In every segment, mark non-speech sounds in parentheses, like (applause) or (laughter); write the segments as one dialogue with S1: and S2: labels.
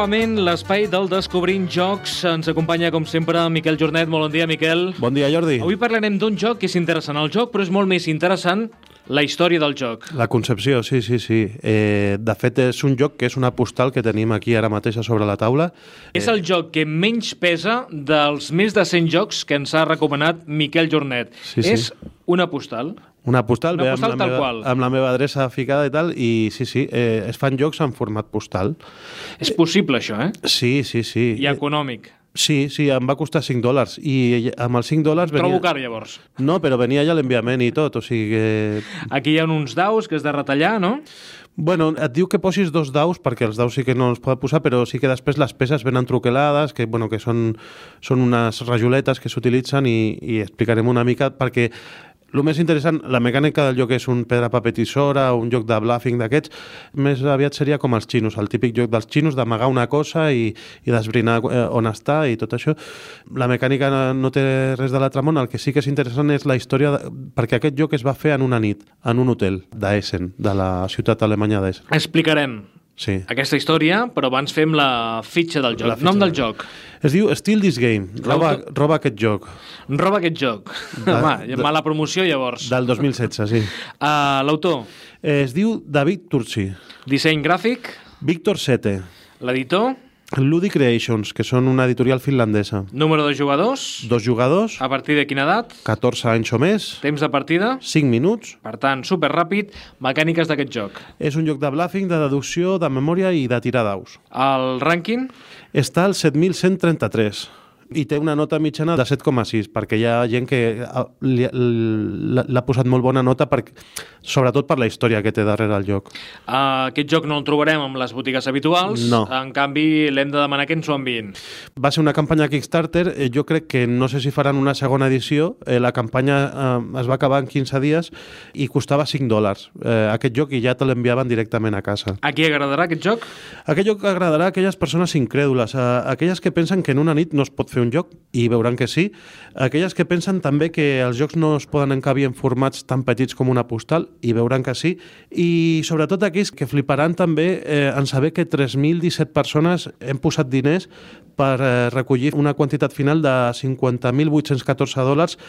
S1: novament l'espai del Descobrint Jocs. Ens acompanya, com sempre, Miquel Jornet. Molt bon dia, Miquel.
S2: Bon dia, Jordi.
S1: Avui parlarem d'un joc que és interessant el joc, però és molt més interessant la història del joc.
S2: La concepció, sí, sí, sí. Eh, de fet, és un joc que és una postal que tenim aquí ara mateix sobre la taula.
S1: És el joc que menys pesa dels més de 100 jocs que ens ha recomanat Miquel Jornet.
S2: Sí, sí.
S1: És una postal.
S2: Una postal,
S1: Una postal
S2: amb, la meva,
S1: qual.
S2: amb la meva adreça ficada i tal, i sí, sí, eh, es fan jocs en format postal.
S1: És possible, això, eh?
S2: Sí, sí, sí.
S1: I econòmic.
S2: Sí, sí, em va costar 5 dòlars i amb els 5 dòlars venia...
S1: Trobo car, llavors.
S2: No, però venia ja l'enviament i tot, o sigui que...
S1: Aquí hi ha uns daus que has de retallar, no?
S2: Bueno, et diu que posis dos daus, perquè els daus sí que no els pot posar, però sí que després les peces venen truquelades, que, bueno, que són, són unes rajoletes que s'utilitzen i, i explicarem una mica, perquè el més interessant, la mecànica del joc és un pedra, paper, tisora, un joc de bluffing d'aquests, més aviat seria com els xinos, el típic joc dels xinos d'amagar una cosa i, i d'esbrinar eh, on està i tot això. La mecànica no té res de l'altre món, el que sí que és interessant és la història, de, perquè aquest joc es va fer en una nit, en un hotel d'Essen, de la ciutat alemanya d'Essen.
S1: Explicarem
S2: Sí.
S1: aquesta història, però abans fem la fitxa del joc.
S2: La fitxa
S1: Nom del
S2: del
S1: joc.
S2: Es diu Steal This Game, roba, roba aquest joc,
S1: Roba aquest joc.
S2: De-
S1: Home,
S2: de-
S1: mala promoció, llavors.
S2: del 2016, sí.
S1: Uh, (laughs) L'autor,
S2: Es diu David Turci,
S1: disseny gràfic,
S2: Víctor Sete,
S1: l'editor,
S2: Ludic Creations, que són una editorial finlandesa.
S1: número de jugadors,
S2: Dos jugadors,
S1: a partir de quina edat,
S2: 14 anys o més,
S1: temps de partida,
S2: 5 minuts.
S1: per tant, super ràpid, mecàniques d'aquest joc.
S2: És un joc de bluffing, de deducció, de memòria i de tirar daus.
S1: El rànquing,
S2: Està al 7.133 i té una nota mitjana de 7,6 perquè hi ha gent que li- l'ha posat molt bona nota per, sobretot per la història que té darrere el joc.
S1: uh, aquest joc no el trobarem amb les botigues habituals,
S2: No.
S1: en canvi l'hem de demanar que ens ho enviïn.
S2: Va ser una campanya Kickstarter, eh, jo crec que no sé si faran una segona edició, eh, la campanya eh, es va acabar en 15 dies i costava 5 dòlars eh, aquest joc i ja te l'enviaven directament a casa.
S1: A qui agradarà aquest joc?
S2: Aquest joc agradarà a aquelles persones incrèdules, a aquelles que pensen que en una nit no es pot fer un joc, i veuran que sí, aquelles que pensen també que els jocs no es poden encabir en formats tan petits com una postal, i veuran que sí, i sobretot aquells que fliparan també eh, en saber que 3.017 persones hem posat diners per eh, recollir una quantitat final de 50.814 dòlars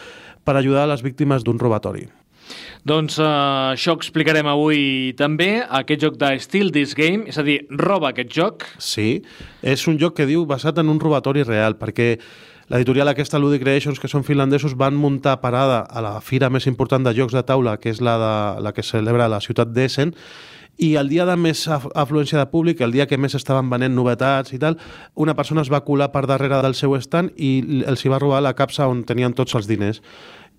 S2: per ajudar a les víctimes d'un robatori.
S1: Doncs uh, això explicarem avui també, aquest joc de Steal This Game, és a dir, roba aquest joc.
S2: Sí, és un joc que diu basat en un robatori real, perquè l'editorial aquesta Ludic Creations, que són finlandesos, van muntar parada a la fira més important de jocs de taula, que és la, de, la que celebra a la ciutat d'Essen, i el dia de més af- afluència de públic, el dia que més estaven venent novetats i tal, una persona es va colar per darrere del seu stand i els hi va robar la capsa on tenien tots els diners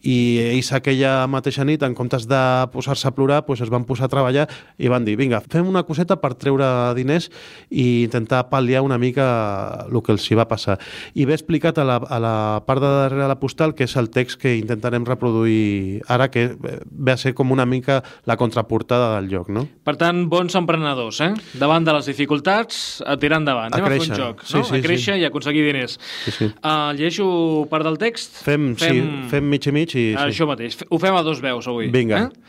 S2: i ells aquella mateixa nit, en comptes de posar-se a plorar, doncs es van posar a treballar i van dir, vinga, fem una coseta per treure diners i intentar pal·liar una mica el que els hi va passar. I ve explicat a la, a la part de darrere la postal, que és el text que intentarem reproduir ara, que ve a ser com una mica la contraportada del joc, no?
S1: Per tant, bons emprenedors, eh? Davant de les dificultats, a tirar endavant.
S2: A
S1: Anem a fer
S2: créixer.
S1: un joc,
S2: Sí,
S1: no?
S2: sí,
S1: a créixer
S2: sí.
S1: i aconseguir diners.
S2: Sí, sí.
S1: Uh, llegeixo part del text?
S2: Fem, fem... Sí, fem mig i mig i... Sí.
S1: Això mateix. Ho fem a dos veus avui.
S2: Vinga.
S1: Eh?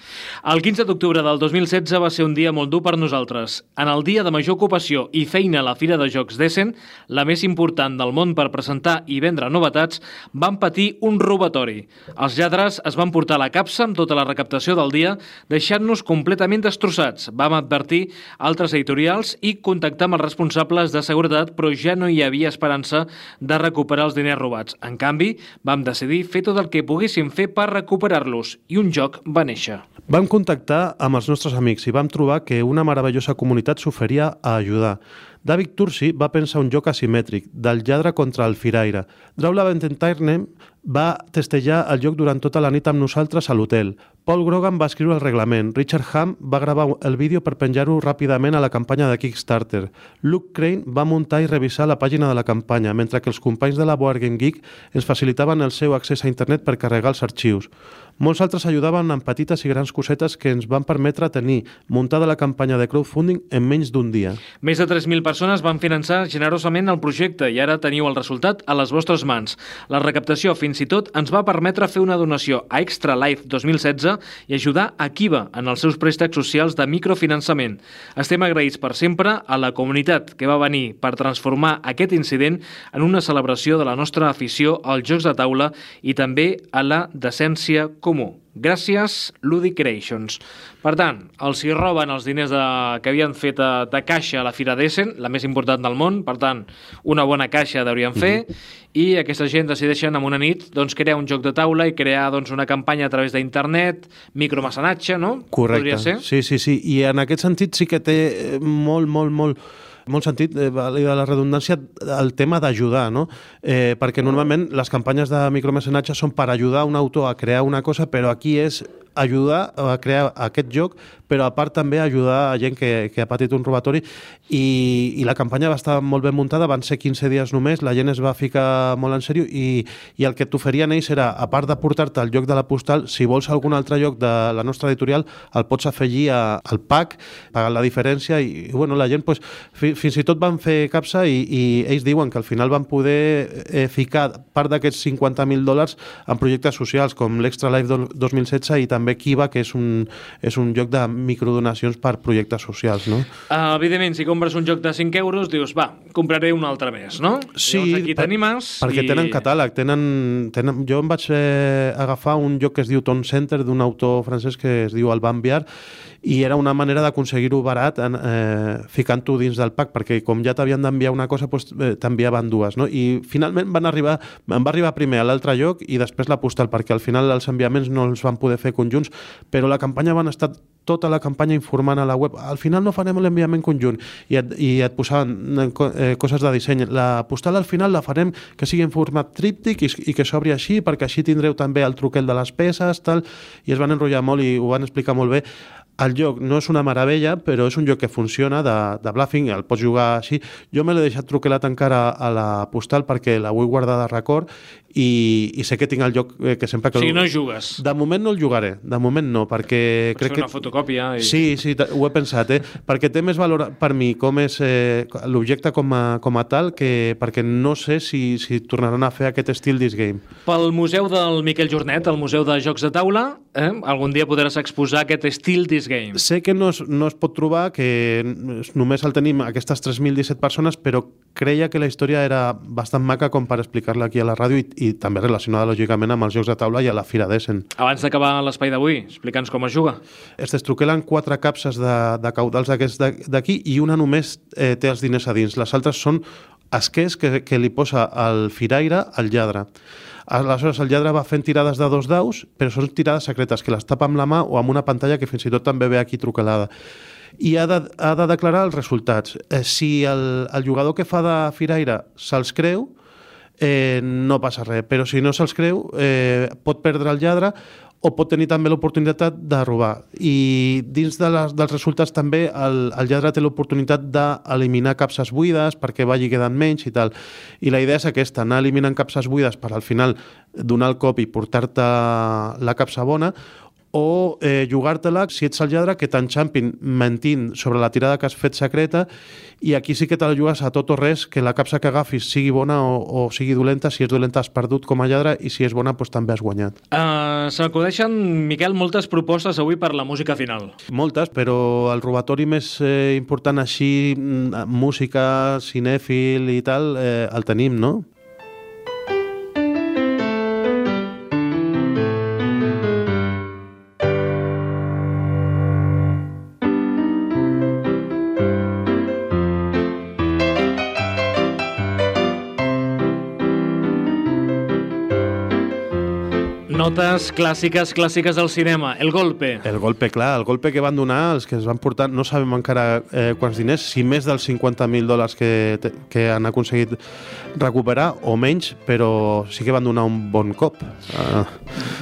S1: El 15 d'octubre del 2016 va ser un dia molt dur per nosaltres. En el dia de major ocupació i feina a la Fira de Jocs d'Essen, la més important del món per presentar i vendre novetats, van patir un robatori. Els lladres es van portar la capsa amb tota la recaptació del dia, deixant-nos completament destrossats. Vam advertir altres editorials i contactar amb els responsables de seguretat, però ja no hi havia esperança de recuperar els diners robats. En canvi, vam decidir fer tot el que poguéssim fer per recuperar-los i un joc va néixer.
S2: Vam contactar amb els nostres amics i vam trobar que una meravellosa comunitat s'oferia a ajudar. David Tursi va pensar un joc asimètric, del lladre contra el firaire. Draula Vententairnem va testejar el joc durant tota la nit amb nosaltres a l'hotel. Paul Grogan va escriure el reglament. Richard Ham va gravar el vídeo per penjar-ho ràpidament a la campanya de Kickstarter. Luke Crane va muntar i revisar la pàgina de la campanya, mentre que els companys de la Board Game Geek ens facilitaven el seu accés a internet per carregar els arxius. Molts altres ajudaven amb petites i grans cosetes que ens van permetre tenir muntada la campanya de crowdfunding en menys d'un dia.
S1: Més de 3.000 persones van finançar generosament el projecte i ara teniu el resultat a les vostres mans. La recaptació fins i tot ens va permetre fer una donació a Extra Life 2016 i ajudar a Kiva en els seus préstecs socials de microfinançament. Estem agraïts per sempre a la comunitat que va venir per transformar aquest incident en una celebració de la nostra afició als jocs de taula i també a la decència comú. Gràcies, Ludic Creations. Per tant, els hi roben els diners de, que havien fet de, de caixa a la Fira d'Essen, la més important del món, per tant, una bona caixa deurien fer, mm -hmm. i aquesta gent decideixen en una nit doncs, crear un joc de taula i crear doncs, una campanya a través d'internet, micromecenatge, no?
S2: Correcte. Sí, sí, sí. I en aquest sentit sí que té molt, molt, molt molt sentit, eh, de la redundància, el tema d'ajudar, no? Eh, perquè normalment les campanyes de micromecenatge són per ajudar un autor a crear una cosa, però aquí és ajudar a crear aquest joc, però a part també ajudar a gent que, que ha patit un robatori. I, i la campanya va estar molt ben muntada, van ser 15 dies només, la gent es va ficar molt en sèrio i, i el que t'oferien ells era, a part de portar-te al lloc de la postal, si vols algun altre lloc de la nostra editorial, el pots afegir a, al pack, pagant la diferència i, i bueno, la gent pues, fi, fins i tot van fer capsa i, i ells diuen que al final van poder eh, ficar part d'aquests 50.000 dòlars en projectes socials com l'Extra Life 2016 i també també Kiva, que és un, és un lloc de microdonacions per projectes socials, no?
S1: Uh, evidentment, si compres un joc de 5 euros, dius, va, compraré un altre més, no?
S2: Sí,
S1: Llavors aquí
S2: per,
S1: t'animes...
S2: perquè
S1: i...
S2: tenen catàleg, tenen, tenen... Jo em vaig eh, agafar un joc que es diu Ton Center d'un autor francès que es diu Alban Biar i era una manera d'aconseguir-ho barat en, eh, ficant-ho dins del pack, perquè com ja t'havien d'enviar una cosa, doncs, eh, t'enviaven dues, no? I finalment van arribar, em va arribar primer a l'altre lloc i després la postal, perquè al final els enviaments no els van poder fer conjunts, però la campanya van estar tota la campanya informant a la web. Al final no farem l'enviament conjunt i et, i et posaven eh, coses de disseny. La postal al final la farem que sigui en format tríptic i, i que s'obri així perquè així tindreu també el truquel de les peces tal, i es van enrotllar molt i ho van explicar molt bé el joc no és una meravella, però és un joc que funciona de, de bluffing, el pots jugar així. Jo me l'he deixat truquelat encara a la postal perquè la vull guardar de record i, i sé que tinc el joc eh, que sempre... Que
S1: o sigui, no jugues.
S2: De moment no el jugaré, de moment no, perquè
S1: Pots
S2: crec
S1: fer una fotocòpia. I...
S2: Sí, sí, ho he pensat, eh? perquè té més valor per mi com és eh, l'objecte com, a, com a tal que perquè no sé si, si tornaran a fer aquest estil this game.
S1: Pel Museu del Miquel Jornet, el Museu de Jocs de Taula, eh? algun dia podràs exposar aquest estil this game.
S2: Sé que no es, no es pot trobar, que només el tenim aquestes 3.017 persones, però creia que la història era bastant maca com per explicar-la aquí a la ràdio i, i també relacionada lògicament amb els jocs de taula i a la Fira d'Essen.
S1: Abans d'acabar l'espai d'avui, explica'ns com es juga.
S2: Es destruquelen quatre capses de, de caudals d'aquests d'aquí i una només eh, té els diners a dins. Les altres són esquers que, que li posa el firaire al lladre. Aleshores, el lladre va fent tirades de dos daus, però són tirades secretes, que les tapa amb la mà o amb una pantalla que fins i tot també ve aquí trucalada i ha de, ha de declarar els resultats. Eh, si el, el jugador que fa de firaire se'ls creu, eh, no passa res, però si no se'ls creu eh, pot perdre el lladre o pot tenir també l'oportunitat de robar. I dins de les, dels resultats també el, el lladre té l'oportunitat d'eliminar capses buides perquè vagi quedant menys i tal. I la idea és aquesta, anar eliminant capses buides per al final donar el cop i portar-te la capsa bona o eh, jugar-te-la si ets el lladre que t'enxampin mentint sobre la tirada que has fet secreta i aquí sí que te la jugues a tot o res que la capsa que agafis sigui bona o, o sigui dolenta, si és dolenta has perdut com a lladre i si és bona doncs també has guanyat.
S1: Uh, S'acudeixen, Miquel, moltes propostes avui per la música final.
S2: Moltes, però el robatori més eh, important així, mm, música, cinèfil i tal, eh, el tenim, no?
S1: Notes clàssiques, clàssiques del cinema. El golpe.
S2: El golpe, clar, el golpe que van donar, els que es van portar, no sabem encara eh, quants diners, si més dels 50.000 dòlars que, que han aconseguit recuperar o menys, però sí que van donar un bon cop. Uh.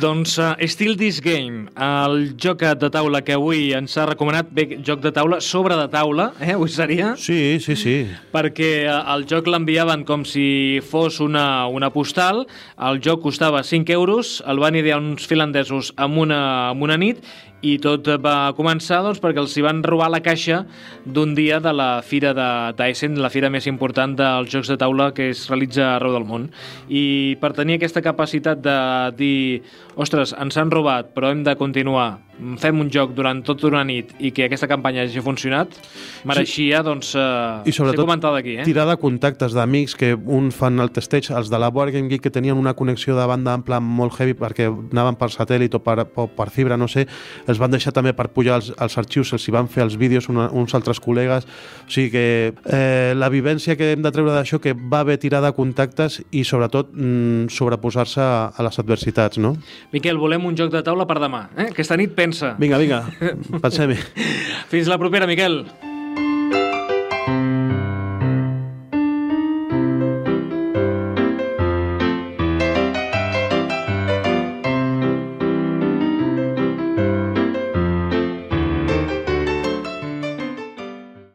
S1: Doncs uh, Still This Game, el joc de taula que avui ens ha recomanat, bé, joc de taula sobre de taula, eh, avui seria?
S2: Sí, sí, sí.
S1: Perquè uh, el joc l'enviaven com si fos una, una postal, el joc costava 5 euros, el van idear uns finlandesos amb una, amb una nit i tot va començar doncs, perquè els hi van robar la caixa d'un dia de la fira de Tyson, la fira més important dels jocs de taula que es realitza arreu del món. I per tenir aquesta capacitat de dir ostres, ens han robat, però hem de continuar, fem un joc durant tota una nit i que aquesta campanya hagi funcionat, mereixia sí. doncs, eh,
S2: I sobretot,
S1: ser comentada aquí. Eh?
S2: tirar de contactes d'amics que un fan el testeig, els de la Board Game Geek que tenien una connexió de banda en plan molt heavy perquè anaven per satèl·lit o per, o per fibra, no sé, els van deixar també per pujar els, els arxius, els hi van fer els vídeos una, uns altres col·legues, o sigui que eh, la vivència que hem de treure d'això que va haver tirar de contactes i sobretot mm, sobreposar-se a, a les adversitats, no?
S1: Miquel, volem un joc de taula per demà. Eh? Aquesta nit pensa.
S2: Vinga, vinga, (laughs) pensem-hi.
S1: Fins la propera, Miquel.